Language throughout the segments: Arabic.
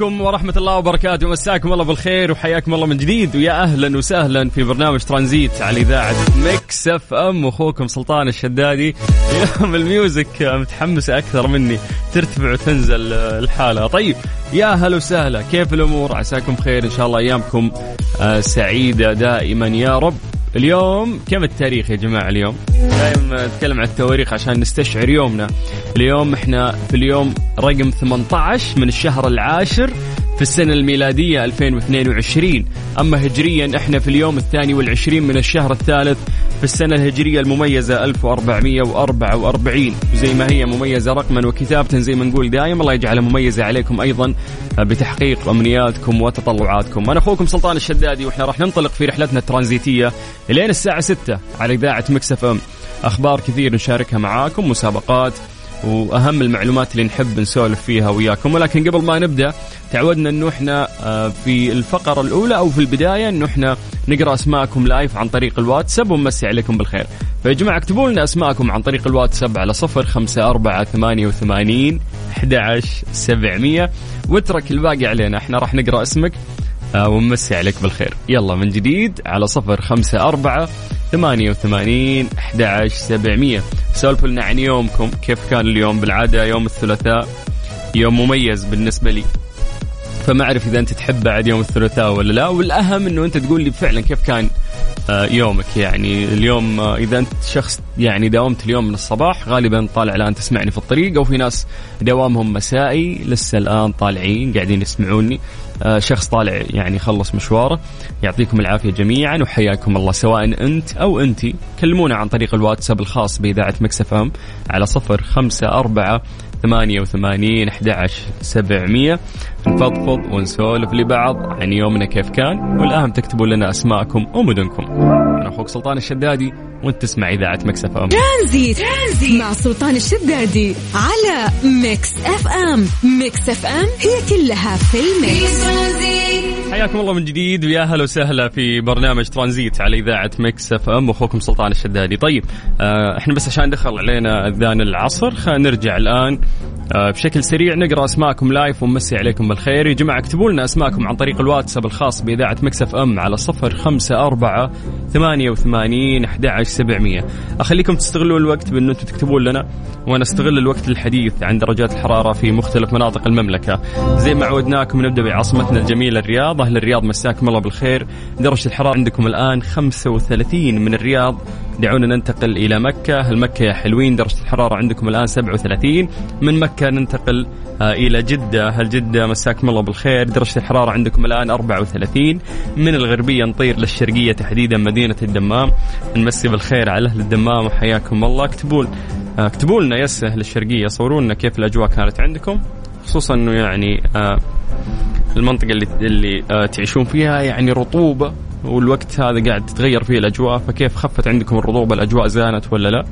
عليكم ورحمة الله وبركاته. مساكم الله بالخير وحياكم الله من جديد. ويا أهلا وسهلا في برنامج ترانزيت على إذاعة Mix FM. أخوكم سلطان الشدادي. اليوم ال music متحمس أكثر مني. ترتفع وتنزل الحالة. طيب يا هلا وسهلا. كيف الأمور؟ عساكم بخير إن شاء الله. أيامكم آه، سعيدة دائما. يا رب. اليوم كم التاريخ يا جماعة اليوم؟ دائما نتكلم عن التواريخ عشان نستشعر يومنا. اليوم إحنا في اليوم رقم 18 من الشهر العاشر في السنة الميلادية 2022 أما هجريا إحنا في اليوم الثاني والعشرين من الشهر الثالث في السنة الهجرية المميزة 1444 زي ما هي مميزة رقما وكتابة زي ما نقول دائما الله يجعلها مميزة عليكم أيضا بتحقيق أمنياتكم وتطلعاتكم. أنا أخوكم سلطان الشدادي وإحنا راح ننطلق في رحلتنا الترانزيتية لين الساعة 6 على إذاعة مكسف أم. أخبار كثير نشاركها معاكم مسابقات وأهم المعلومات اللي نحب نسولف فيها وياكم. ولكن قبل ما نبدأ تعودنا إنه إحنا آه، في الفقرة الأولى أو في البداية إنه إحنا نقرأ أسماءكم لايف عن طريق الواتساب ونمسي عليكم بالخير. فيا جماعة اكتبوا لنا أسماءكم عن طريق الواتساب على صفر خمسة أربعة ثمانية وثمانين أحد سبعمية. واترك الباقي علينا إحنا راح نقرأ اسمك. ونمسي عليك بالخير. يلا من جديد على صفر خمسة أربعة ثمانية وثمانين أحد سبعمية. سولفوا لنا عن يومكم. كيف كان اليوم؟ بالعادة يوم الثلاثاء يوم مميز بالنسبة لي. فما أعرف إذا أنت تحب بعد يوم الثلاثاء ولا لا. والأهم أنه أنت تقول لي فعلا كيف كان آه، يومك. يعني اليوم آه، إذا أنت شخص يعني داومت اليوم من الصباح غالبا طالع الآن تسمعني في الطريق أو في ناس دوامهم مسائي لسه الآن طالعين قاعدين يسمعوني. آه، شخص طالع يعني خلص مشواره. يعطيكم العافية جميعا وحياكم الله سواء أنت أو أنت. كلمونا عن طريق الواتساب الخاص بإذاعة Mix FM على صفر خمسة أربعة ثمانية وثمانين أحد سبعمية. نفضفض ونسولف لبعض عن يومنا كيف كان والأهم تكتبوا لنا أسماءكم ومدنكم. أنا أخوك سلطان الشدادي وأنت تسمع إذاعة Mix FM. ترانزيت. ترانزيت. مع سلطان الشدادي على Mix FM. Mix FM هي كلها في في ال mix ترانزيت. حياكم الله من جديد. ويا هلا وسهلا في برنامج ترانزيت على إذاعة Mix FM. واخوكم سلطان الشدادي. طيب آه إحنا بس عشان دخل علينا أذان العصر خلينا نرجع الآن آه بشكل سريع نقرأ أسماءكم live ونمسي عليكم بالخير. يا جماعة اكتبوا لنا أسماءكم عن طريق الواتساب الخاص بإذاعة Mix FM على صفر خمسة أربعة ثمانية وثمانين أحد سبعمية. أخليكم تستغلون الوقت بأن أنتم تكتبون لنا وأنا أستغل الوقت للحديث عن درجات الحرارة في مختلف مناطق المملكة. زي ما عودناكم نبدأ بعاصمتنا الجميلة الرياض. أهل الرياض مساكم الله بالخير. درجة الحرارة عندكم الآن 35 من الرياض. دعونا ننتقل إلى مكة. أهل مكة يا حلوين درجة الحرارة عندكم الآن 37 من مكة ننتقل آه، إلى جدة. أهل جدة مساكم الله بالخير. درجة الحرارة عندكم الآن 34 من الغربية نطير للشرقية تحديدا مدينة الدمام. نمسي بالخير على أهل الدمام وحياكم الله. اكتبوا آه، اكتبوا لنا يس أهل الشرقية صوروا لنا كيف الأجواء كانت عندكم خصوصا إنه يعني آه المنطقة اللي اللي آه تعيشون فيها يعني رطوبة والوقت هذا قاعد تتغير فيه الأجواء فكيف خفت عندكم الرطوبة؟ الأجواء زانت ولا لا؟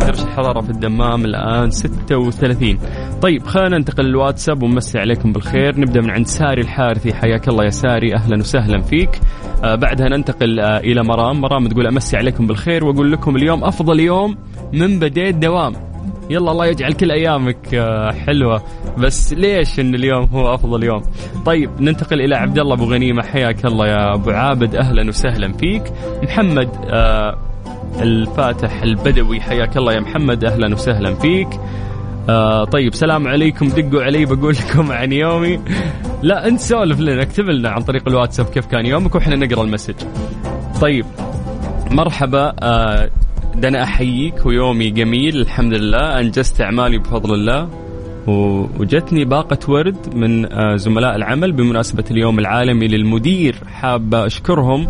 درجة الحرارة في الدمام الآن 36 طيب خلينا ننتقل للواتساب ونمسي عليكم بالخير. نبدأ من عند ساري الحارثي. حياك الله يا ساري أهلا وسهلا فيك. آه بعدها ننتقل آه إلى مرام. مرام تقول أمسي عليكم بالخير وأقول لكم اليوم أفضل يوم من بديت دوام. يلا الله يجعل كل أيامك آه، حلوة. بس ليش إن اليوم هو أفضل يوم؟ طيب ننتقل إلى عبد الله أبو غنيمة. حياك الله يا أبو عابد. أهلا وسهلا فيك. محمد آه الفاتح البدوي. حياك الله يا محمد. أهلا وسهلا فيك. آه طيب سلام عليكم. دقوا علي بقول لكم عن يومي. لا أنت سولف لنا اكتب لنا عن طريق الواتساب كيف كان يومك وإحنا نقرأ المسج. طيب مرحبا. آه ده أنا أحييك ويومي جميل الحمد لله أنجزت أعمالي بفضل الله. وجتني باقة ورد من آه، زملاء العمل بمناسبة اليوم العالمي للمدير. حاب أشكرهم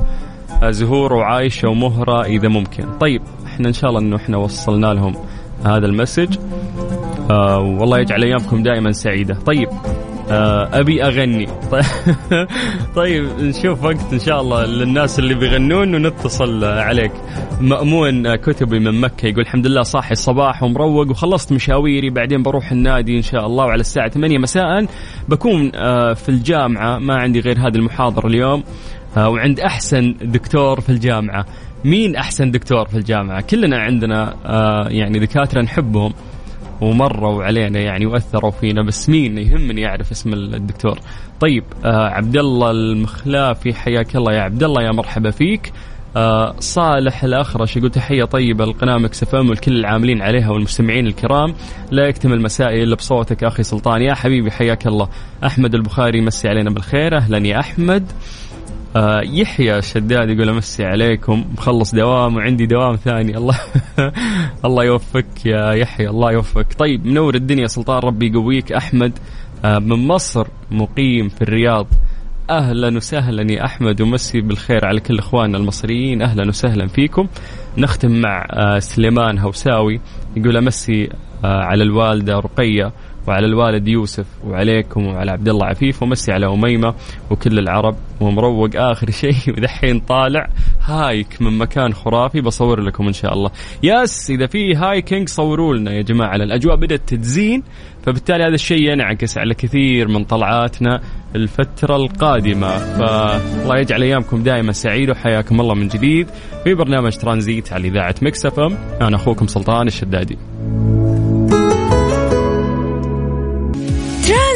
آه، زهور وعايشة ومهرة إذا ممكن. طيب إحنا إن شاء الله أنه إحنا وصلنا لهم هذا المسج. آه والله يجعل أيامكم دائما سعيدة. طيب أبي أغني. طيب نشوف وقت إن شاء الله للناس اللي بيغنون ونتصل عليك. مأمون كتبي من مكة يقول الحمد لله صاحي الصباح ومروق وخلصت مشاويري بعدين بروح النادي إن شاء الله وعلى الساعة 8 مساء. بكون آه، في الجامعة ما عندي غير هذه المحاضرة اليوم. آه، وعند أحسن دكتور في الجامعة. مين أحسن دكتور في الجامعة؟ كلنا عندنا يعني دكاترة نحبهم. ومروا علينا يعني وأثروا فينا بس مين؟ يهمني أعرف اسم الدكتور. طيب آه عبد الله المخلافي حياك الله يا عبد الله يا مرحبا فيك. آه صالح الأخرش يقول تحية طيبة لقناة مكس والكل العاملين عليها والمستمعين الكرام. لا يكتمل مسائي إلا بصوتك أخي سلطان. يا حبيبي حياك الله. أحمد البخاري مسي علينا بالخير. أهلا يا أحمد. آه يحيى الشداد يقول أمسي عليكم. مخلص دوام وعندي دوام ثاني. الله الله يوفقك يا يحيى الله يوفقك. طيب منور الدنيا سلطان ربي يقويك. أحمد آه من مصر مقيم في الرياض. أهلا وسهلا يا أحمد ومسي بالخير على كل إخواننا المصريين. أهلا وسهلا فيكم. نختم مع آه سليمان هوساوي يقول أمسي آه على الوالدة رقية. وعلى الوالد يوسف وعليكم وعلى عبد الله عفيف ومسي على أميمة وكل العرب. ومروق آخر شيء ودحين طالع. hike من مكان خرافي بصور لكم إن شاء الله. yes إذا في hiking صوروا لنا يا جماعة. الأجواء بدأت تتزين فبالتالي هذا الشيء ينعكس على كثير من طلعاتنا الفترة القادمة. فالله يجعل أيامكم دائما سعيدة وحياكم الله من جديد. في برنامج ترانزيت على إذاعة Mix FM. أنا أخوكم سلطان الشدادي.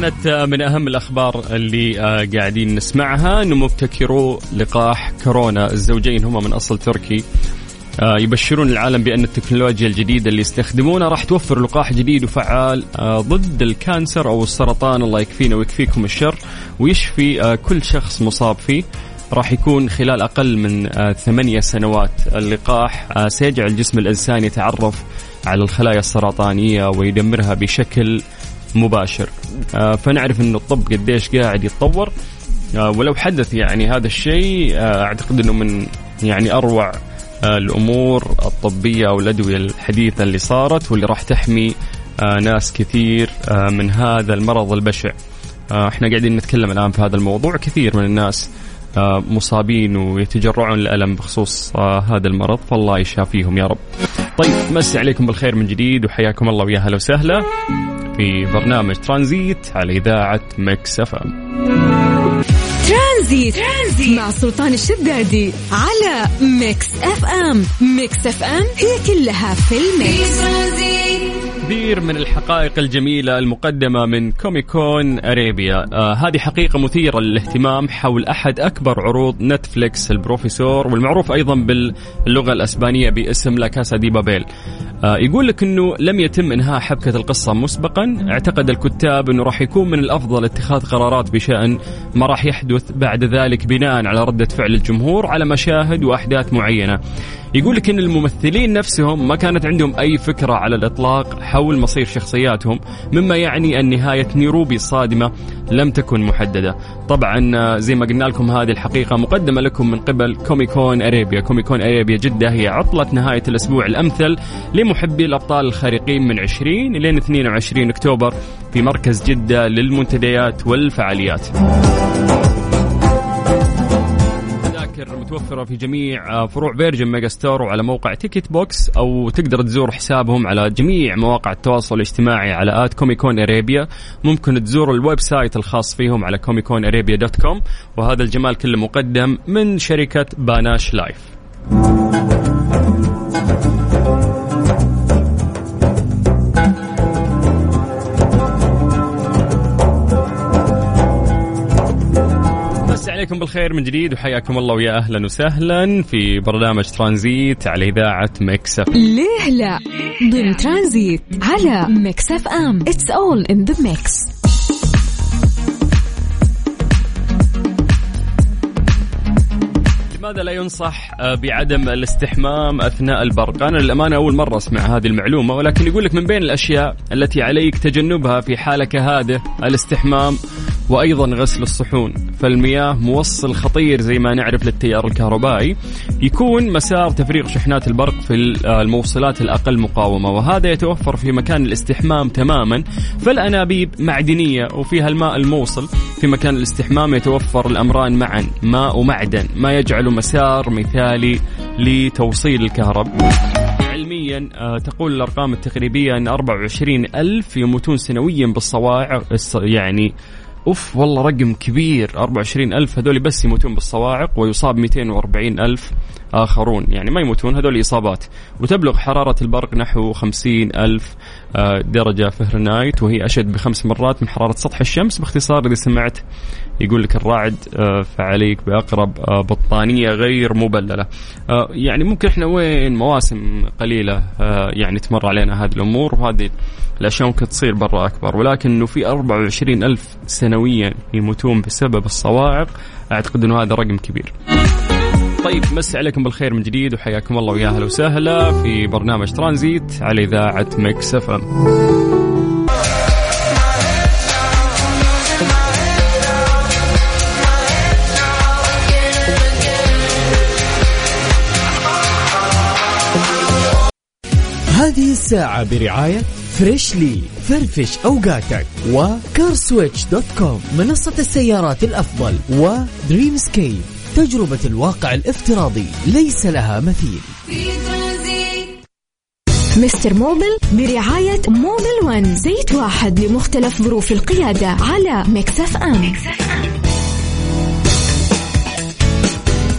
كانت من أهم الأخبار اللي آه، قاعدين نسمعها. انه مبتكرو لقاح كورونا. الزوجين هم من أصل تركي. آه، يبشرون العالم بأن التكنولوجيا الجديدة اللي يستخدمونها راح توفر لقاح جديد وفعال آه، ضد ال cancer أو السرطان. الله يكفينا ويكفيكم الشر. ويشفي كل شخص مصاب فيه. راح يكون خلال أقل من ثمانية سنوات. اللقاح سيجعل الجسم الإنسان يتعرف على الخلايا السرطانية ويدمرها بشكل مباشر آه، فنعرف انه الطب قديش قاعد يتطور آه، ولو حدث يعني هذا الشيء آه، أعتقد إنه من يعني أروع الأمور الطبية أو الأدوية الحديثة اللي صارت واللي راح تحمي ناس كثير من هذا المرض البشع. إحنا قاعدين نتكلم الآن في هذا الموضوع كثير من الناس مصابين ويتجرعون الالم بخصوص هذا المرض فالله يشافيهم يا رب. طيب مسي عليكم بالخير من جديد وحياكم الله ويا هلا وسهلا. في برنامج ترانزيت على إذاعة Mix FM ترانزيت. مع سلطان الشدادي على Mix FM Mix FM هي كلها في ال mix كثير من الحقائق الجميلة المقدمة من Comic Con Arabia. آه هذه حقيقة مثيرة للاهتمام حول أحد أكبر عروض Netflix البروفيسور والمعروف أيضا باللغة الأسبانية باسم La Casa de Papel. آه يقول لك أنه لم يتم إنهاء حبكة القصة مسبقا. اعتقد الكتاب أنه راح يكون من الأفضل اتخاذ قرارات بشأن. ما راح يحدث بعد ذلك بناء على ردة فعل الجمهور على مشاهد وأحداث معينة. يقول لك إن الممثلين نفسهم ما كانت عندهم أي فكرة على الإطلاق حول مصير شخصياتهم مما يعني أن نهاية نيروبي الصادمه لم تكن محددة. طبعا زي ما قلنا لكم هذه الحقيقة مقدمة لكم من قبل Comic Con Arabia. Comic Con Arabia جدة هي عطلة نهاية الأسبوع الأمثل لمحبي الأبطال الخارقين من 20 إلى 22 أكتوبر في مركز جدة للمنتديات والفعاليات. التذاكر متوفره في جميع آه، فروع Virgin Megastore وعلى موقع Ticket Box أو تقدر تزور حسابهم على جميع مواقع التواصل الاجتماعي على at Comic Con Arabia ممكن تزوروا ال website الخاص فيهم على Comic Con Arabia dot com. وهذا الجمال كله مقدم من شركة Panache Live. عليكم بالخير من جديد وحياكم الله ويا أهلا وسهلا في برنامج ترانزيت على إذاعة مكس إف ليه لا؟ ضمن ترانزيت على ميكس أف أم. It's all in the mix لماذا لا ينصح بعدم الاستحمام أثناء البرق؟ أنا للأمانة أول مرة أسمع هذه المعلومة ولكن يقول لك من بين الأشياء التي عليك تجنبها في حاله كهذه الاستحمام وأيضا غسل الصحون، فالمياه موصل خطير زي ما نعرف للتيار الكهربائي، يكون مسار تفريغ شحنات البرق في آه، الموصلات الأقل مقاومة. وهذا يتوفر في مكان الاستحمام تماما، فالأنابيب معدنية وفيها الماء الموصل، في مكان الاستحمام يتوفر الأمران معا، ماء ومعدن، ما يجعله مسار مثالي لتوصيل الكهرباء. علميا آه، تقول الأرقام التقريبية أن 24 ألف يموتون سنويا بالصواعق الص- يعني أوف والله رقم كبير. 24 ألف هذول بس يموتون بالصواعق ويصاب 240 ألف آخرون. يعني ما يموتون هذول إصابات. وتبلغ حرارة البرق نحو 50 ألف. درجة فهرنايت وهي أشد بخمس مرات من حرارة سطح الشمس. باختصار إذا سمعت يقول لك الراعد آه، فعليك بأقرب آه، بطانية غير مبللة. آه، يعني ممكن إحنا وين؟ مواسم قليلة آه، يعني تمر علينا هذه الأمور وهذه الأشياء ممكن تصير برا أكبر. ولكن أنه في 24 ألف سنويا يموتون بسبب الصواعق أعتقد أنه هذا رقم كبير. طيب مسي عليكم بالخير من جديد وحياكم الله ويا أهلا وسهلا في برنامج ترانزيت على إذاعة مكس إف إم. هذه الساعة برعاية فريشلي فرفش أوقاتك وكارسويتش دوت كوم منصة السيارات الأفضل ودريم سكيب تجربة الواقع الافتراضي ليس لها مثيل. مستر موبل برعاية موبل ون. زيت واحد لمختلف ظروف القيادة على ميكس اف ام.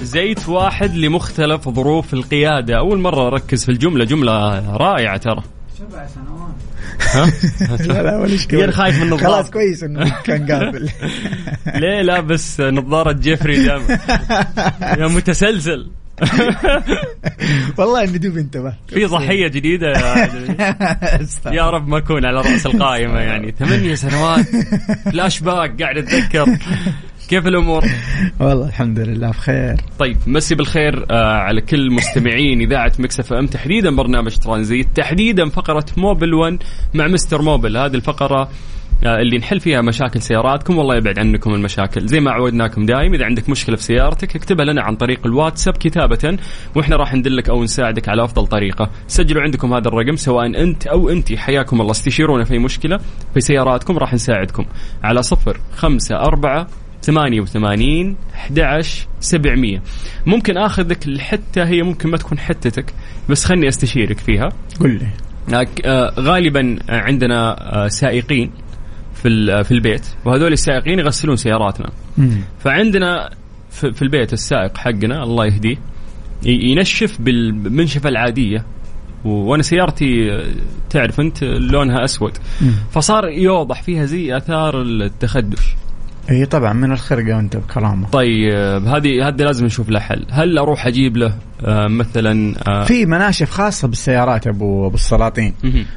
زيت واحد لمختلف ظروف القيادة، أول مرة أركز في الجملة. جملة رائعة ترى. سبع سنوات لا لا ولا يا خايف من النظارة. خلاص كويس إنه كان قابل ليه؟ لابس نظارة جيفري دام يا متسلسل. والله إني دوب انتبه في ضحية جديدة يا يا رب ما أكون على رأس القائمة يعني. ثمانية سنوات. فلاش باك قاعد أتذكر. كيف الأمور؟ والله الحمد لله بخير. طيب مسي بالخير آه على كل مستمعين إذاعة مكس إف إم تحديدا برنامج ترانزيت تحديدا فقرة موبل 1 مع مستر موبل. هذه الفقرة آه، اللي نحل فيها مشاكل سياراتكم والله يبعد عنكم المشاكل. زي ما عودناكم دايم إذا عندك مشكلة في سيارتك اكتبها لنا عن طريق الواتساب كتابة وإحنا راح ندلك أو نساعدك على أفضل طريقة. سجلوا عندكم هذا الرقم سواء أنت أو أنت حياكم الله. استشيرونا في مشكلة في سياراتكم راح نساعدكم. على صفر خمسة أربعة 88 11 700 ممكن آخذك الحته هي ممكن ما تكون حتتك بس خلني أستشيرك فيها. قل لي. آه، آه، غالبا عندنا آه، سائقين في في البيت وهذول السائقين يغسلون سياراتنا. فعندنا في البيت السائق حقنا الله يهديه ينشف بالمنشفة العادية. وأنا سيارتي تعرف أنت لونها أسود. فصار يوضح فيها زي آثار التخدش. إي طبعا من الخرقه وانت بكرامه طيب هذه هذه لازم نشوف له حل. هل أروح أجيب له آه مثلا آه في مناشف خاصة بالسيارات ابو أبو السلاطين.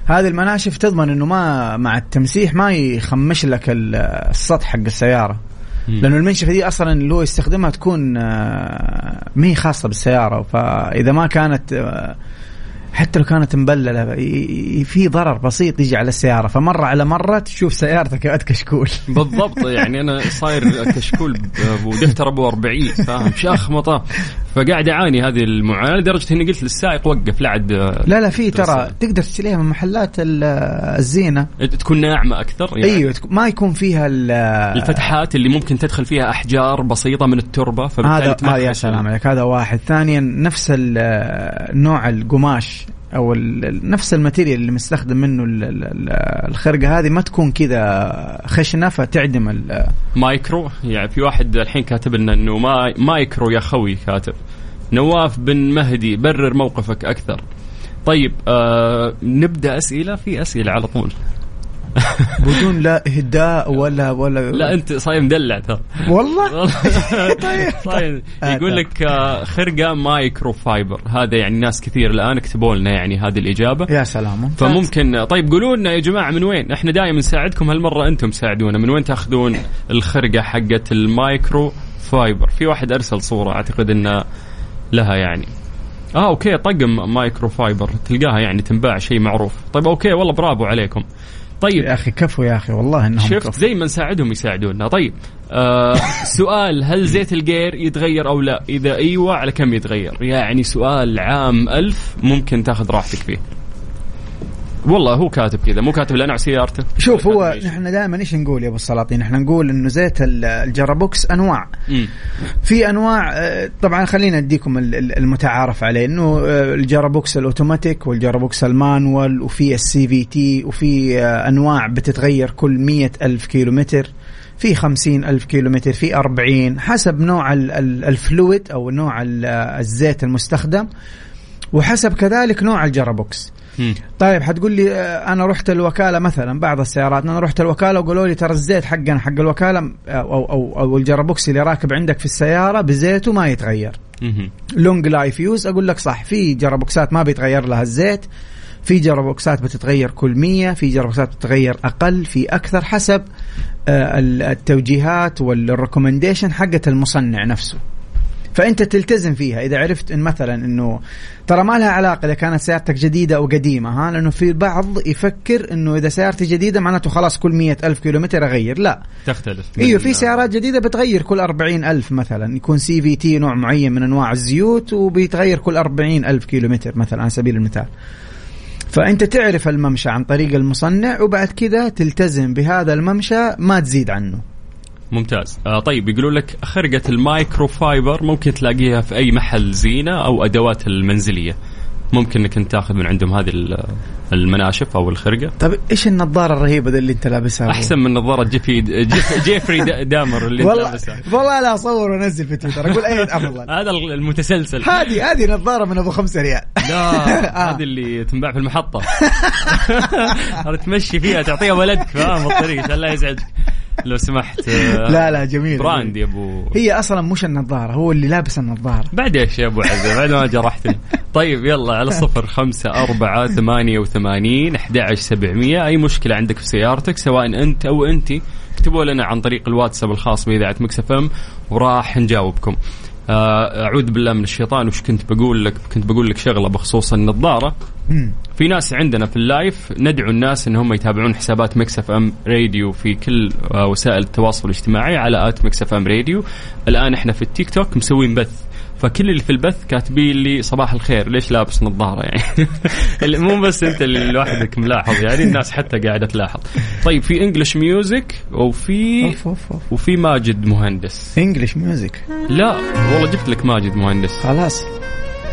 هذه المناشف تضمن إنه ما مع التمسيح ما يخمش لك ال- السطح حق السيارة. لأنه المنشفة دي أصلا اللي هو يستخدمها تكون آه، ما هي خاصة بالسيارة. فإذا ما كانت حتى لو كانت مبللة في ضرر بسيط يجي على السيارة. فمرة على مرة تشوف سيارتك قد كشكول. بالضبط يعني أنا صاير كشكول ودفتر ابو 40 فاهم؟ شخمطه فقاعد أعاني هذه المعاناة لدرجة إني قلت للسائق وقف لا عاد لا لا في ترى. تقدر تشتريها من محلات ال- الزينة. تكون ناعمة أكثر يعني. إيوه ما يكون فيها ال- الفتحات اللي ممكن تدخل فيها أحجار بسيطة من التربة فبالتالي هذا يا سلام عليك هذا واحد. ثانيا نفس نوع القماش. أو نفس ال material اللي مستخدم منه ال- ال- ال- الخرقة هذه ما تكون كذا خشنة فتعدم مايكرو؟ يعني في واحد الحين كاتب لنا إنه ما مايكرو يا خوي كاتب. نواف بن مهدي برر موقفك أكثر. طيب آه نبدأ أسئلة في أسئلة على طول. بدون لا إهداء ولا ولا لا أنت صاير مدلع ترى. والله؟ طيب. صاير يقول لك آه خرقة مايكرو فايبر هذا يعني ناس كثير الآن كتبوا لنا يعني هذه الإجابة. يا سلام. فممكن طيب قولوا لنا يا جماعة من وين؟ إحنا دائما نساعدكم هالمرة أنتم ساعدونا من وين تأخذون الخرقة حقت المايكرو فايبر؟ في واحد أرسل صورة أعتقد انها لها يعني. آه أوكي طقم مايكرو فايبر تلقاها يعني تنباع شيء معروف. طيب أوكي والله برافو عليكم. طيب. يا أخي كفو يا أخي والله إنهم شفت؟ كفو. زي ما نساعدهم يساعدونا. طيب آه سؤال هل زيت ال gear يتغير أو لا؟ إذا أيوه على كم يتغير؟ يعني سؤال عام ألف ممكن تاخذ راحتك فيه. والله هو كاتب كذا مو كاتب لنا على سيارته شوف هو. نحن دائما إيش نقول يا أبو السلاطين إحنا نقول إنه زيت ال- الgearbox أنواع مم. في أنواع آه، طبعا خلينا أديكم ال- ال- المتعارف عليه إنه آه، الجرابوكس الأوتوماتيك والجرابوكس المانوال وفي ال CVT وفي آه، أنواع بتتغير كل مية ألف كيلو متر في خمسين ألف كيلو متر في أربعين حسب نوع ال- ال- ال fluid أو نوع ال- الزيت المستخدم وحسب كذلك نوع ال gearbox مم. طيب حتقول لي آه، أنا رحت الوكالة مثلا بعض السيارات أنا رحت الوكالة وقالوا لي ترى الزيت حقنا حق الوكالة آه، أو أو أو ال gearbox اللي راكب عندك في السيارة بزيته ما يتغير. long life use أقول لك صح في جرابوكسات ما بيتغير لها الزيت في جرابوكسات بتتغير كل مية في جرابوكسات بتتغير أقل في أكثر حسب آه، ال- التوجيهات وال recommendation حقت المصنع نفسه فأنت تلتزم فيها. إذا عرفت إن مثلا إنه ترى ما لها علاقة إذا كانت سيارتك جديدة أو قديمة ها؟ لأنه في البعض يفكر إنه إذا سيارتي جديدة معناته خلاص كل مية ألف كيلومتر أغير. لا. تختلف. إيوه في سيارات جديدة بتغير كل أربعين ألف مثلا. يكون CVT نوع معين من أنواع الزيوت وبيتغير كل أربعين ألف كيلومتر مثلا على سبيل المثال. فأنت تعرف الممشى عن طريق المصنع وبعد كذا تلتزم بهذا الممشى ما تزيد عنه. ممتاز. آه طيب يقولوا لك خرقة المايكرو فايبر ممكن تلاقيها في أي محل زينة أو أدوات المنزلية. ممكن إنك أنت تاخذ من عندهم هذه ال- المناشف أو الخرقة. طيب إيش النظارة الرهيبة دي اللي أنت لابسها؟ أحسن من نظارة جيفي جيف جيفري دا- دامر اللي والله لابسها. والله لا أصور وأنزل في تويتر أقول أي أفضل. هذا المتسلسل. هذه هذه نظارة من أبو خمسة ريال. لا هذه اللي تنباع في المحطة. هذا تمشي فيها تعطيها ولدك فاهم الطريق عشان لا يزعجك لو سمحت آه، لا لا جميل brand يا أبو. هي أصلا مش النظارة هو اللي لابس النظارة. بعد إيش يا أبو عزة بعد ما جرحتني. طيب يلا على صفر خمسة أربعة ثمانية وثمانين أحد عشر سبعمية. أي مشكلة عندك في سيارتك سواء أنت أو أنت اكتبوا لنا عن طريق الواتساب الخاص بإذاعة مكس إف إم وراح نجاوبكم. آه، أعوذ بالله من الشيطان وش كنت بقول لك؟ كنت بقول لك شغلة بخصوص النظارة. مم. في ناس عندنا في ال live ندعو الناس ان هم يتابعون حسابات مكس إف إم راديو في كل آه، وسائل التواصل الاجتماعي على at مكس إف إم راديو. الآن إحنا في التيك توك مسوين بث. فكل اللي في البث كاتبين لي صباح الخير. ليش لابس نظارة يعني؟ مو بس انت اللي لوحدك ملاحظ يعني الناس حتى قاعدة تلاحظ. طيب في English music وفي أوف أوف أوف. وفي ماجد مهندس. English music لا والله جبت لك ماجد مهندس. خلاص.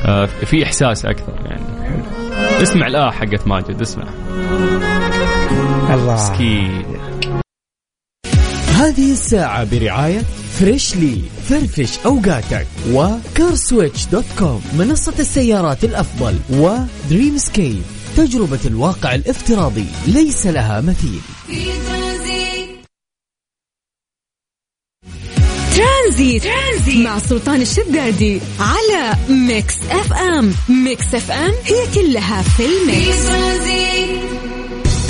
آه، في إحساس أكثر يعني. اسمع الاه حقت ماجد اسمع. الله. مسكين هذه الساعة برعاية فريشلي فرفش أوقاتك و CarSwitch دوت كوم منصة السيارات الأفضل ودريم سكيب تجربة الواقع الافتراضي ليس لها مثيل ترانزيت ترانزيت. مع سلطان الشدادي على Mix FM Mix FM هي كلها في ال mix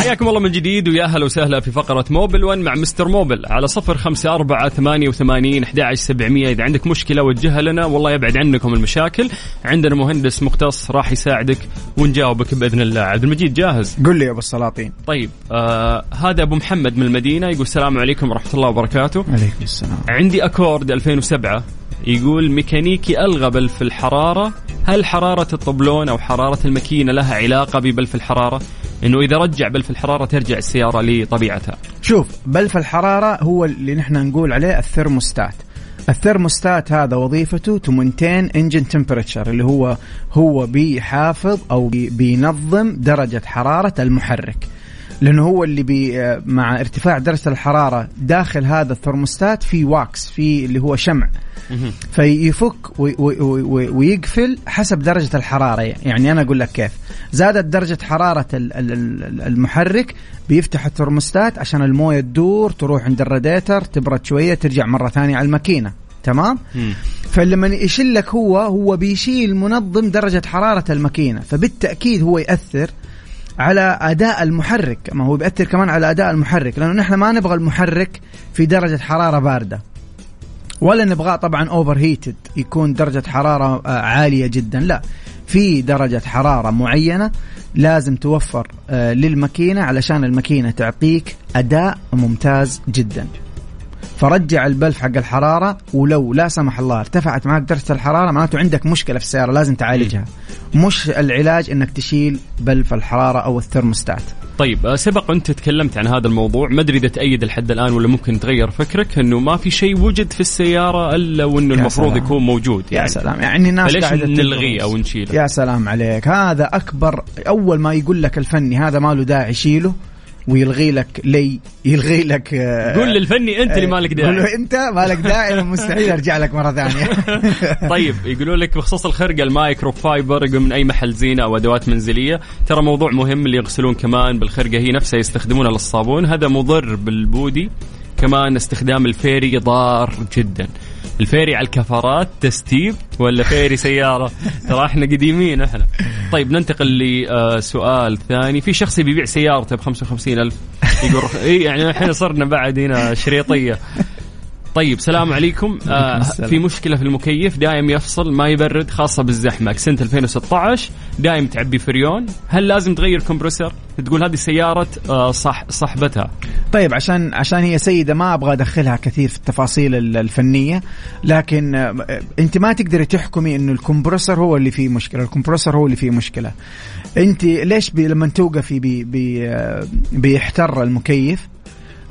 حياكم الله من جديد ويا أهلا وسهلا في فقرة موبل 1 مع مستر موبل على صفر خمسة أربعة ثمانية وثمانين أحد سبعمية. إذا عندك مشكلة وجهها لنا والله يبعد عنكم المشاكل. عندنا مهندس مختص راح يساعدك ونجاوبك بإذن الله. عبد المجيد جاهز؟ قل لي يا أبو السلاطين. طيب آه هذا أبو محمد من المدينة يقول السلام عليكم ورحمة الله وبركاته. عليكم السلام. عندي أكورد 2007 يقول ميكانيكي ألغى بلف الحرارة. هل حرارة الطبلون أو حرارة الماكينة لها علاقة ببلف الحرارة؟ إنه إذا رجع بلف الحرارة ترجع السيارة لطبيعتها. شوف بلف الحرارة هو اللي نحن نقول عليه ال thermostat ال thermostat هذا وظيفته to maintain engine temperature اللي هو هو بيحافظ أو بي بينظم درجة حرارة المحرك. لأنه هو اللي بي مع ارتفاع درجة الحرارة داخل هذا الثرموستات في wax في اللي هو شمع. فيفك وي- وي- وي- ويقفل حسب درجة الحرارة. يعني أنا أقول لك كيف. زادت درجة حرارة ال- ال- ال- المحرك بيفتح الثرموستات عشان الموية تدور تروح عند الراديتر تبرد شوية ترجع مرة ثانية على الماكينة. تمام؟ فلما يشيل لك هو هو بيشيل منظم درجة حرارة الماكينة. فبالتأكيد هو يأثر على أداء المحرك ما هو بيأثر كمان على أداء المحرك لأنه نحن ما نبغى المحرك في درجة حرارة باردة. ولا نبغاه طبعا اوفر هيتد يكون درجة حرارة آه، عالية جدا لا. في درجة حرارة معينة لازم توفر آه، للماكينة علشان الماكينة تعطيك أداء ممتاز جدا. فرجع البلف حق الحرارة ولو لا سمح الله ارتفعت معك درجة الحرارة معناته عندك مشكلة في السيارة لازم تعالجها. مش العلاج إنك تشيل بلف الحرارة أو الثرموستات. طيب آه، سبق أنت تكلمت عن هذا الموضوع ما أدري إذا تأيد لحد الآن ولا ممكن تغير فكرك إنه ما في شيء وجد في السيارة إلا وإنه يا المفروض سلام. يكون موجود يا يعني. سلام. يعني الناس قاعدة نلغيه. أو نشيله؟ يا سلام عليك. هذا أكبر أول ما يقول لك الفني هذا ما له داعي شيله. ويلغي لك لي يلغي لك آه، قول للفني أنت اللي مالك قول له داعي أنت مالك داعي مستحيل أرجع لك مرة ثانية. طيب يقولوا لك بخصوص الخرقه المايكرو فايبر يقول من أي محل زينة أو أدوات منزلية. ترى موضوع مهم اللي يغسلون كمان بالخرقة هي نفسها يستخدمونها للصابون. هذا مضر بالبودي كمان استخدام الفيري ضار جدا. الفيري على الكفرات تستيب ولا فيري سيارة؟ ترى إحنا قديمين إحنا. طيب ننتقل لسؤال ثاني. في شخص بيبيع سيارته ب 55 ألف؟ يقول إي يعني الحين صرنا بعد هنا شريطية. طيب سلام عليكم. آه. في مشكلة في المكيف دايم يفصل ما يبرد خاصة بالزحمة. سنه 2016 دايم تعبي فريون. هل لازم تغير كمبرسر تقول هذه سياره آه صح صاحبتها طيب عشان عشان هي سيدة ما أبغى أدخلها كثير في التفاصيل ال- الفنية. لكن آه، أنت ما تقدري تحكمي إنه الكمبرسور هو اللي فيه مشكلة. الكمبرسور هو اللي فيه مشكلة. أنت ليش بي لما توقفي بي بي آه، بيحتر المكيف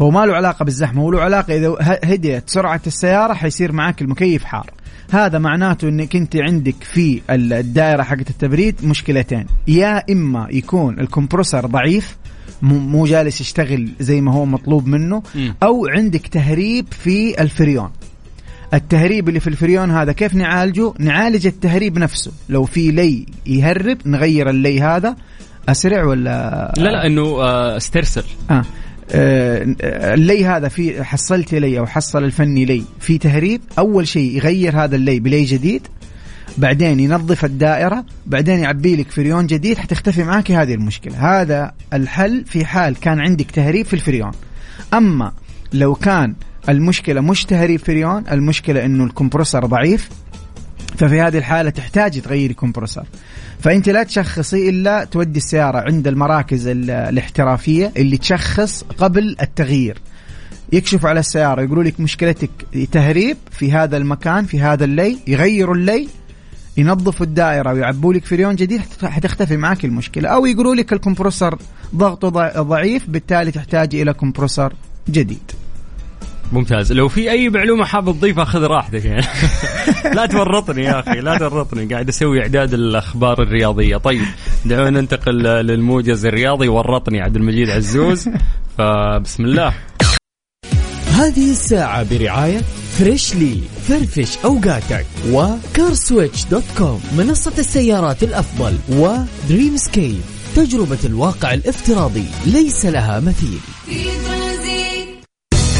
هو ما له علاقة بالزحمة هو له علاقة إذا هديت سرعة السيارة حيصير معك المكيف حار. هذا معناته إنك أنت عندك في ال- الدائرة حقت التبريد مشكلتين. يا إما يكون الكمبرسور ضعيف مو جالس يشتغل زي ما هو مطلوب منه. أو عندك تهريب في الفريون. التهريب اللي في الفريون هذا كيف نعالجه؟ نعالج التهريب نفسه. لو في لي يهرب نغير اللي هذا. أسرع ولا؟ لا لا إنه استرسل آه. آه، اللي هذا في حصلت لي أو حصل الفني لي في تهريب أول شيء يغير هذا اللي بلي جديد بعدين ينظف الدائرة بعدين يعبي لك فريون جديد حتختفي معك هذه المشكلة. هذا الحل في حال كان عندك تهريب في الفريون. أما لو كان المشكلة مش تهريب فريون المشكلة إنه الكمبرسور ضعيف ففي هذه الحالة تحتاجي تغيري كمبرسور فأنت لا تشخصي إلا تودي السيارة عند المراكز ال- الاحترافية اللي تشخص قبل التغيير. يكشفوا على السيارة يقولوا لك مشكلتك تهريب في هذا المكان في هذا اللي يغيروا اللي ينظفوا الدائرة ويعبوا لك فريون جديد حت- حتختفي معك المشكلة. أو يقولوا لك الكمبرسور ضغطه ضع- ضعيف بالتالي تحتاجي إلى كمبرسور جديد. ممتاز. لو في أي معلومة حاب تضيفها خذ راحتك يعني. لا تورطني يا أخي لا تورطني. قاعد أسوي إعداد الأخبار الرياضية. طيب دعونا ننتقل للموجز الرياضي. ورطني عبد المجيد عزوز. فبسم الله. هذه الساعة برعاية فريشلي فرفش أوقاتك و CarSwitch dot com منصة السيارات الأفضل ودريم سكيب تجربة الواقع الافتراضي ليس لها مثيل.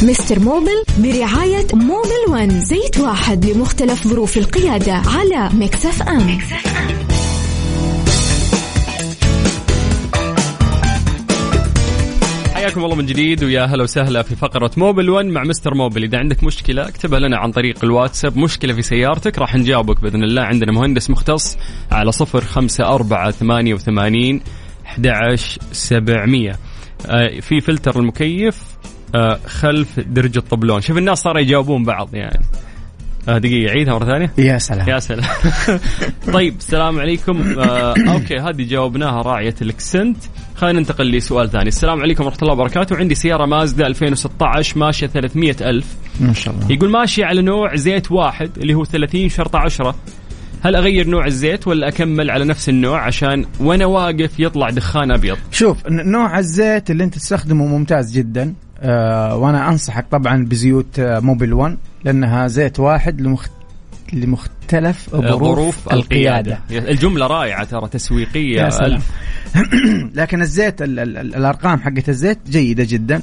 Mister Mobil برعاية Mobil One زيت واحد لمختلف ظروف القيادة على Mix FM. حياكم الله من جديد ويا هلا وسهلا في فقرة Mobil 1 مع Mister Mobil. إذا عندك مشكلة اكتبها لنا عن طريق الواتساب. مشكلة في سيارتك راح نجاوبك بإذن الله. عندنا مهندس مختص على صفر خمسة أربعة ثمانية وثمانين أحد سبعمية. آه، في فلتر المكيف. خلف درج الطبلون. شوف الناس صاروا يجاوبون بعض يعني. آه دقيقة عيدها مرة ثانية. يا سلام. يا سلام. طيب السلام عليكم. آه أوكي هذه جاوبناها راعية الإكسنت. خلينا ننتقل لسؤال ثاني. السلام عليكم ورحمة الله وبركاته. عندي سيارة مازدا 2016 ماشية 300 ألف. ما شاء الله. يقول ماشية على نوع زيت واحد اللي هو 30 شرطة 10 هل أغير نوع الزيت ولا أكمل على نفس النوع عشان وأنا واقف يطلع دخان أبيض؟ شوف نوع الزيت اللي أنت تستخدمه ممتاز جدا آه وأنا أنصحك طبعا بزيوت آه موبل 1 لأنها زيت واحد لمخت... لمختلف ظروف, ظروف القيادة. الجملة رائعة ترى تسويقية. يا سلام. لكن الزيت ال ال ال الأرقام حقت الزيت جيدة جدا.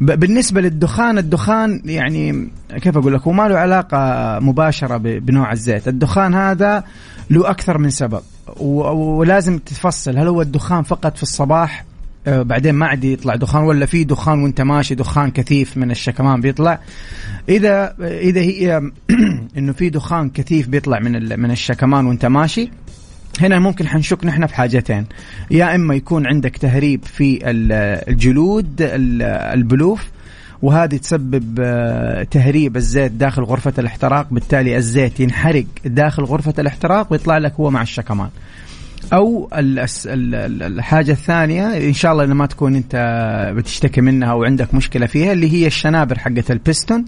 ب- بالنسبة للدخان الدخان يعني كيف أقول لك هو ما له علاقة مباشرة ب- بنوع الزيت. الدخان هذا له أكثر من سبب ولازم تفصل هل هو الدخان فقط في الصباح آه، بعدين ما عاد يطلع دخان ولا في دخان وانت ماشي دخان كثيف من الشكمان بيطلع. إذا إذا هي إنه في دخان كثيف بيطلع من من الشكمان وانت ماشي. هنا ممكن حنشك نحن في حاجتين يا إما يكون عندك تهريب في ال- الجلود ال- البلوف وهذه تسبب آه، تهريب الزيت داخل غرفة الاحتراق بالتالي الزيت ينحرق داخل غرفة الاحتراق ويطلع لك هو مع الشكمان. أو الحاجة الثانية إن شاء الله ما تكون أنت بتشتكي منها أو عندك مشكلة فيها اللي هي الشنابر حقت البستون.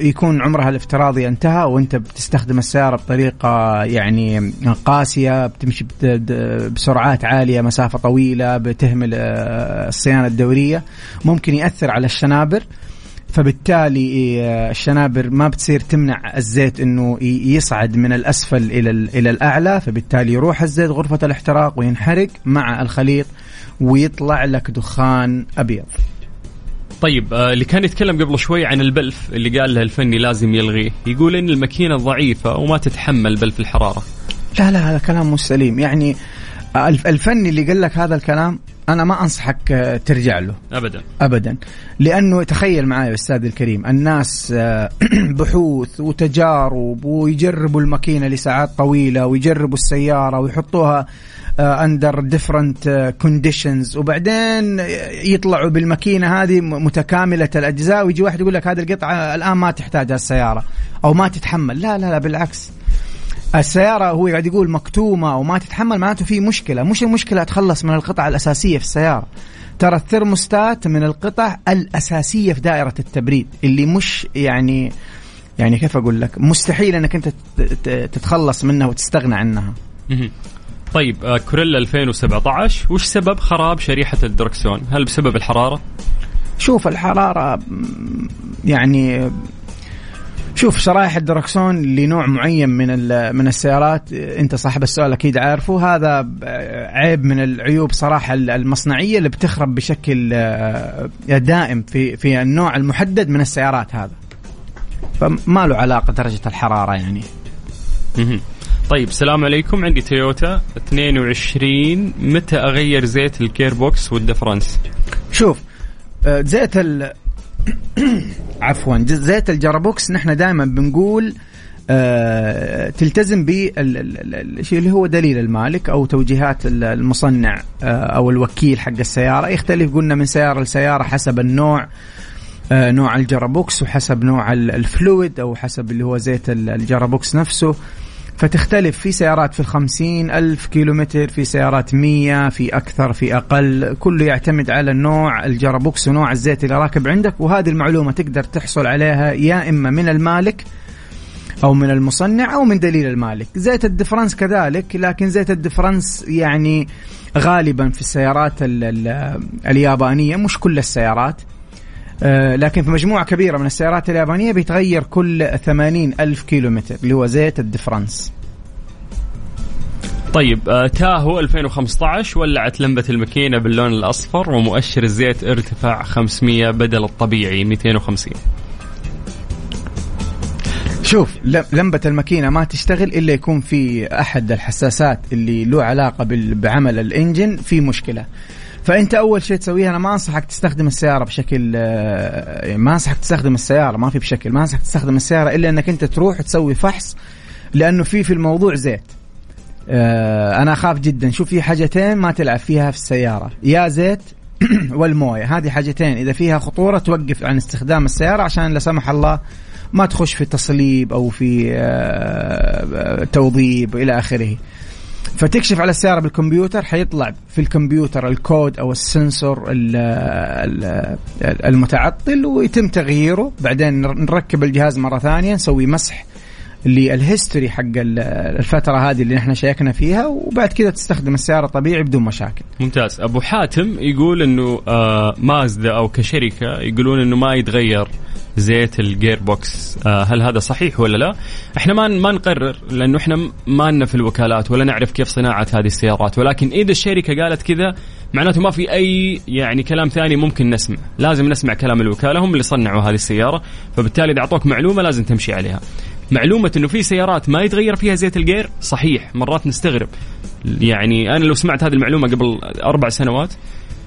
يكون عمرها الافتراضي انتهى وأنت بتستخدم السيارة بطريقة يعني قاسية بتمشي بسرعات عالية مسافة طويلة بتهمل آه، الصيانة الدورية. ممكن يأثر على الشنابر. فبالتالي آه، الشنابر ما بتصير تمنع الزيت إنه يصعد من الأسفل إلى ال- إلى الأعلى فبالتالي يروح الزيت غرفة الاحتراق وينحرق مع الخليط ويطلع لك دخان أبيض. طيب آه، اللي كان يتكلم قبل شوي عن البلف اللي قال له الفني لازم يلغيه يقول إن الماكينة ضعيفة وما تتحمل بلف الحرارة. لا لا هذا كلام مش سليم. يعني الف- الفني اللي قال لك هذا الكلام أنا ما أنصحك آه، ترجع له. ابدا. ابدا. لأنه تخيل معي أستاذ الكريم الناس آه، بحوث وتجارب ويجربوا الماكينة لساعات طويلة ويجربوا السيارة ويحطوها under different conditions وبعدين يطلعوا بالماكينة هذه متكاملة الأجزاء ويجي واحد يقول لك هذه القطعة الآن ما تحتاجها السيارة أو ما تتحمل. لا لا لا بالعكس. السيارة هو قاعد يقول مكتومة وما تتحمل معناته في مشكلة. مش المشكلة أتخلص من القطعة الأساسية في السيارة. ترى الثرموستات من القطع الأساسية في دائرة التبريد اللي مش يعني يعني كيف أقول لك؟ مستحيل أنك أنت تتخلص منها وتستغنى عنها. طيب آه، كوريلا 2017 وش سبب خراب شريحة الدركسون؟ هل بسبب الحرارة؟ شوف الحرارة يعني شوف شرائح الدركسون لنوع معين من من السيارات انت صاحب السؤال أكيد عارفه. هذا عيب من العيوب صراحة ال- المصنعية اللي بتخرب بشكل آه، دائم في في النوع المحدد من السيارات هذا. فما له علاقة درجة الحرارة يعني. طيب السلام عليكم. عندي تويوتا 22 متى أغير زيت ال gearbox والدفرنس شوف آه، زيت ال عفوا زيت ال gearbox نحن دائما بنقول آه، تلتزم بالشيء اللي هو دليل المالك أو توجيهات ال- المصنع آه، أو الوكيل حق السيارة. يختلف قلنا من سيارة لسيارة حسب النوع آه، نوع ال gearbox وحسب نوع ال- fluid أو حسب اللي هو زيت ال- ال gearbox نفسه. فتختلف في سيارات في الخمسين ألف كيلومتر في سيارات مية في أكثر في أقل. كله يعتمد على النوع ال gearbox ونوع الزيت اللي راكب عندك وهذه المعلومة تقدر تحصل عليها يا إما من المالك أو من المصنع أو من دليل المالك. زيت الدفرنس كذلك لكن زيت الدفرنس يعني غالبا في السيارات ال ال اليابانية مش كل السيارات. لكن في مجموعة كبيرة من السيارات اليابانية بيتغير كل 80 ألف كيلومتر اللي هو زيت الدفرنس طيب آه، تاهو 2015 ولعت لمبة الماكينة باللون الأصفر ومؤشر الزيت ارتفع 500 بدل الطبيعي 250 شوف لمبة الماكينة ما تشتغل إلا يكون في أحد الحساسات اللي له علاقة بعمل الإنجن في مشكلة. فأنت أول شيء تسويه أنا ما أنصحك تستخدم السيارة بشكل آه، ما أنصحك تستخدم السيارة ما في بشكل ما أنصحك تستخدم السيارة إلا إنك أنت تروح تسوي فحص لأنه في في الموضوع زيت. آه، أنا أخاف جدا. شوف في حاجتين ما تلعب فيها في السيارة. يا زيت والموية. هذه حاجتين. إذا فيها خطورة توقف عن استخدام السيارة عشان لا سمح الله ما تخش في تصليب أو في آه، توظيب إلى آخره. فتكشف على السيارة بالكمبيوتر حيطلع في الكمبيوتر الكود أو ال sensor ال- ال- المتعطل ويتم تغييره. بعدين نركب الجهاز مرة ثانية نسوي مسح لل history حق ال- الفترة هذه اللي نحن شيكنا فيها وبعد كذا تستخدم السيارة طبيعي بدون مشاكل. ممتاز. أبو حاتم يقول إنه آه مازدا أو كشركة يقولون إنه ما يتغير. زيت ال gearbox آه هل هذا صحيح ولا لا؟ إحنا ما ما نقرر لأنه إحنا ما لنا في الوكالات ولا نعرف كيف صناعة هذه السيارات. ولكن إذا الشركة قالت كذا معناته ما في أي يعني كلام ثاني ممكن نسمع. لازم نسمع كلام الوكالة هم اللي صنعوا هذه السيارة. فبالتالي إذا أعطوك معلومة لازم تمشي عليها. معلومة إنه في سيارات ما يتغير فيها زيت ال gear صحيح مرات نستغرب. يعني أنا لو سمعت هذه المعلومة قبل أربع سنوات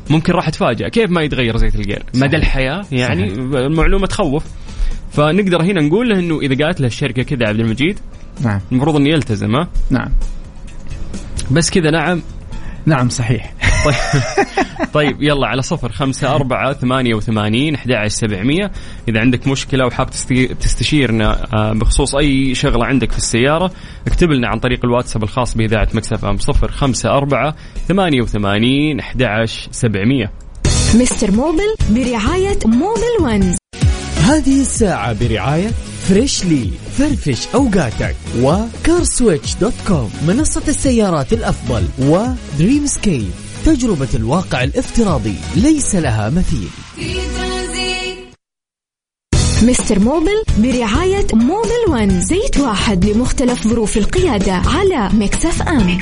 ممكن راح اتفاجأ كيف ما يتغير زيت الجير؟ مدى الحياة يعني المعلومة تخوف. فنقدر هنا نقول له إنه إذا قالت له الشركة كذا عبد المجيد نعم. المفروض إنه يلتزم ها؟ نعم. بس كذا نعم نعم صحيح. طيب, طيب يلا على صفر خمسة أربعة ثمانية وثمانين أحد عشر سبعمية. إذا عندك مشكلة وحاب تستي- تستشيرنا آه، بخصوص أي شغلة عندك في السيارة اكتب لنا عن طريق الواتساب الخاص بإذاعة مكسف أم. صفر خمسة أربعة ثمانية وثمانين أحد عشر سبعمية. مستر موبل برعاية موبل ون. هذه الساعة برعاية فريشلي فرفش أوقاتك وكارسويتش dot com منصة السيارات الأفضل ودريم سكيب تجربة الواقع الافتراضي ليس لها مثيل. مستر موبل برعاية موبل ون زيت واحد لمختلف ظروف القيادة على مكس أف أم.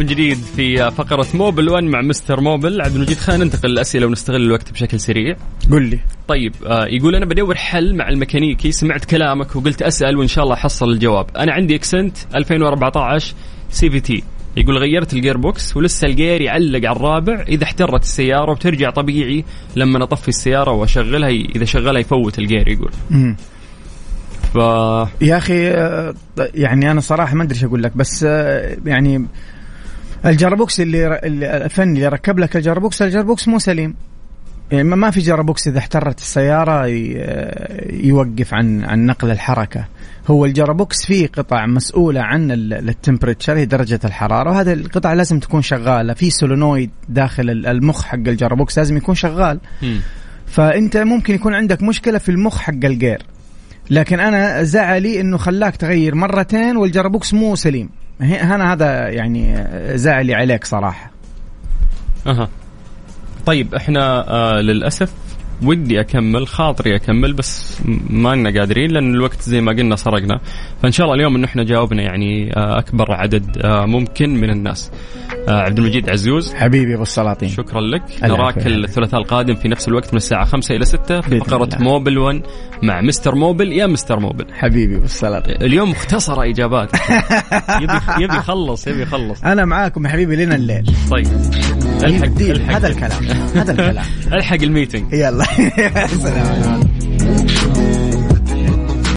من جديد في فقرة موبل 1 مع مستر موبل. عبد المجيد خلينا ننتقل للأسئلة ونستغل الوقت بشكل سريع. قل لي. طيب آه يقول أنا بدور حل مع الميكانيكي سمعت كلامك وقلت أسأل وإن شاء الله احصل الجواب. أنا عندي إكسنت 2014 CVT. يقول غيرت ال gearbox ولسه ال gear يعلق على الرابع. إذا احترت السيارة وترجع طبيعي لما أطفي السيارة وأشغلها إذا شغلها يفوت ال gear يقول. مم. ف يا أخي آه، يعني أنا صراحة ما أدري إيش أقول لك بس آه، يعني ال gearbox اللي ر- الفني اللي ركب لك ال gearbox ال gearbox مو سليم. يعني ما- في gearbox إذا احترت السيارة ي- يوقف عن عن نقل الحركة. هو ال gearbox فيه قطع مسؤولة عن ال temperature هي درجة الحرارة وهذه القطع لازم تكون شغالة. في solenoid داخل ال- المخ حق ال gearbox لازم يكون شغال. مم. فأنت ممكن يكون عندك مشكلة في المخ حق الجير. لكن أنا زعلي إنه خلاك تغير مرتين والجرابوكس مو سليم. أنا هذا يعني زعلي عليك صراحة. أها. طيب إحنا آه للأسف ودي أكمل خاطري أكمل بس ما لنا قادرين لأن الوقت زي ما قلنا سرقنا. فإن شاء الله اليوم إن إحنا جاوبنا يعني آه أكبر عدد آه ممكن من الناس. آه عبد المجيد عزوز. حبيبي أبو السلاطين. شكرا لك. نراك. الثلاثاء القادم في نفس الوقت من الساعة 5 إلى 6 في فقرة الله. موبل 1 مع مستر موبل. يا مستر موبل. حبيبي أبو السلاطين. اليوم مختصرة إجابات يبي يبي يخلص يبي يخلص. أنا معاكم يا حبيبي لنا الليل. طيب. الحق هذا الكلام هذا الكلام. الحق ال meeting. يلا. سلام.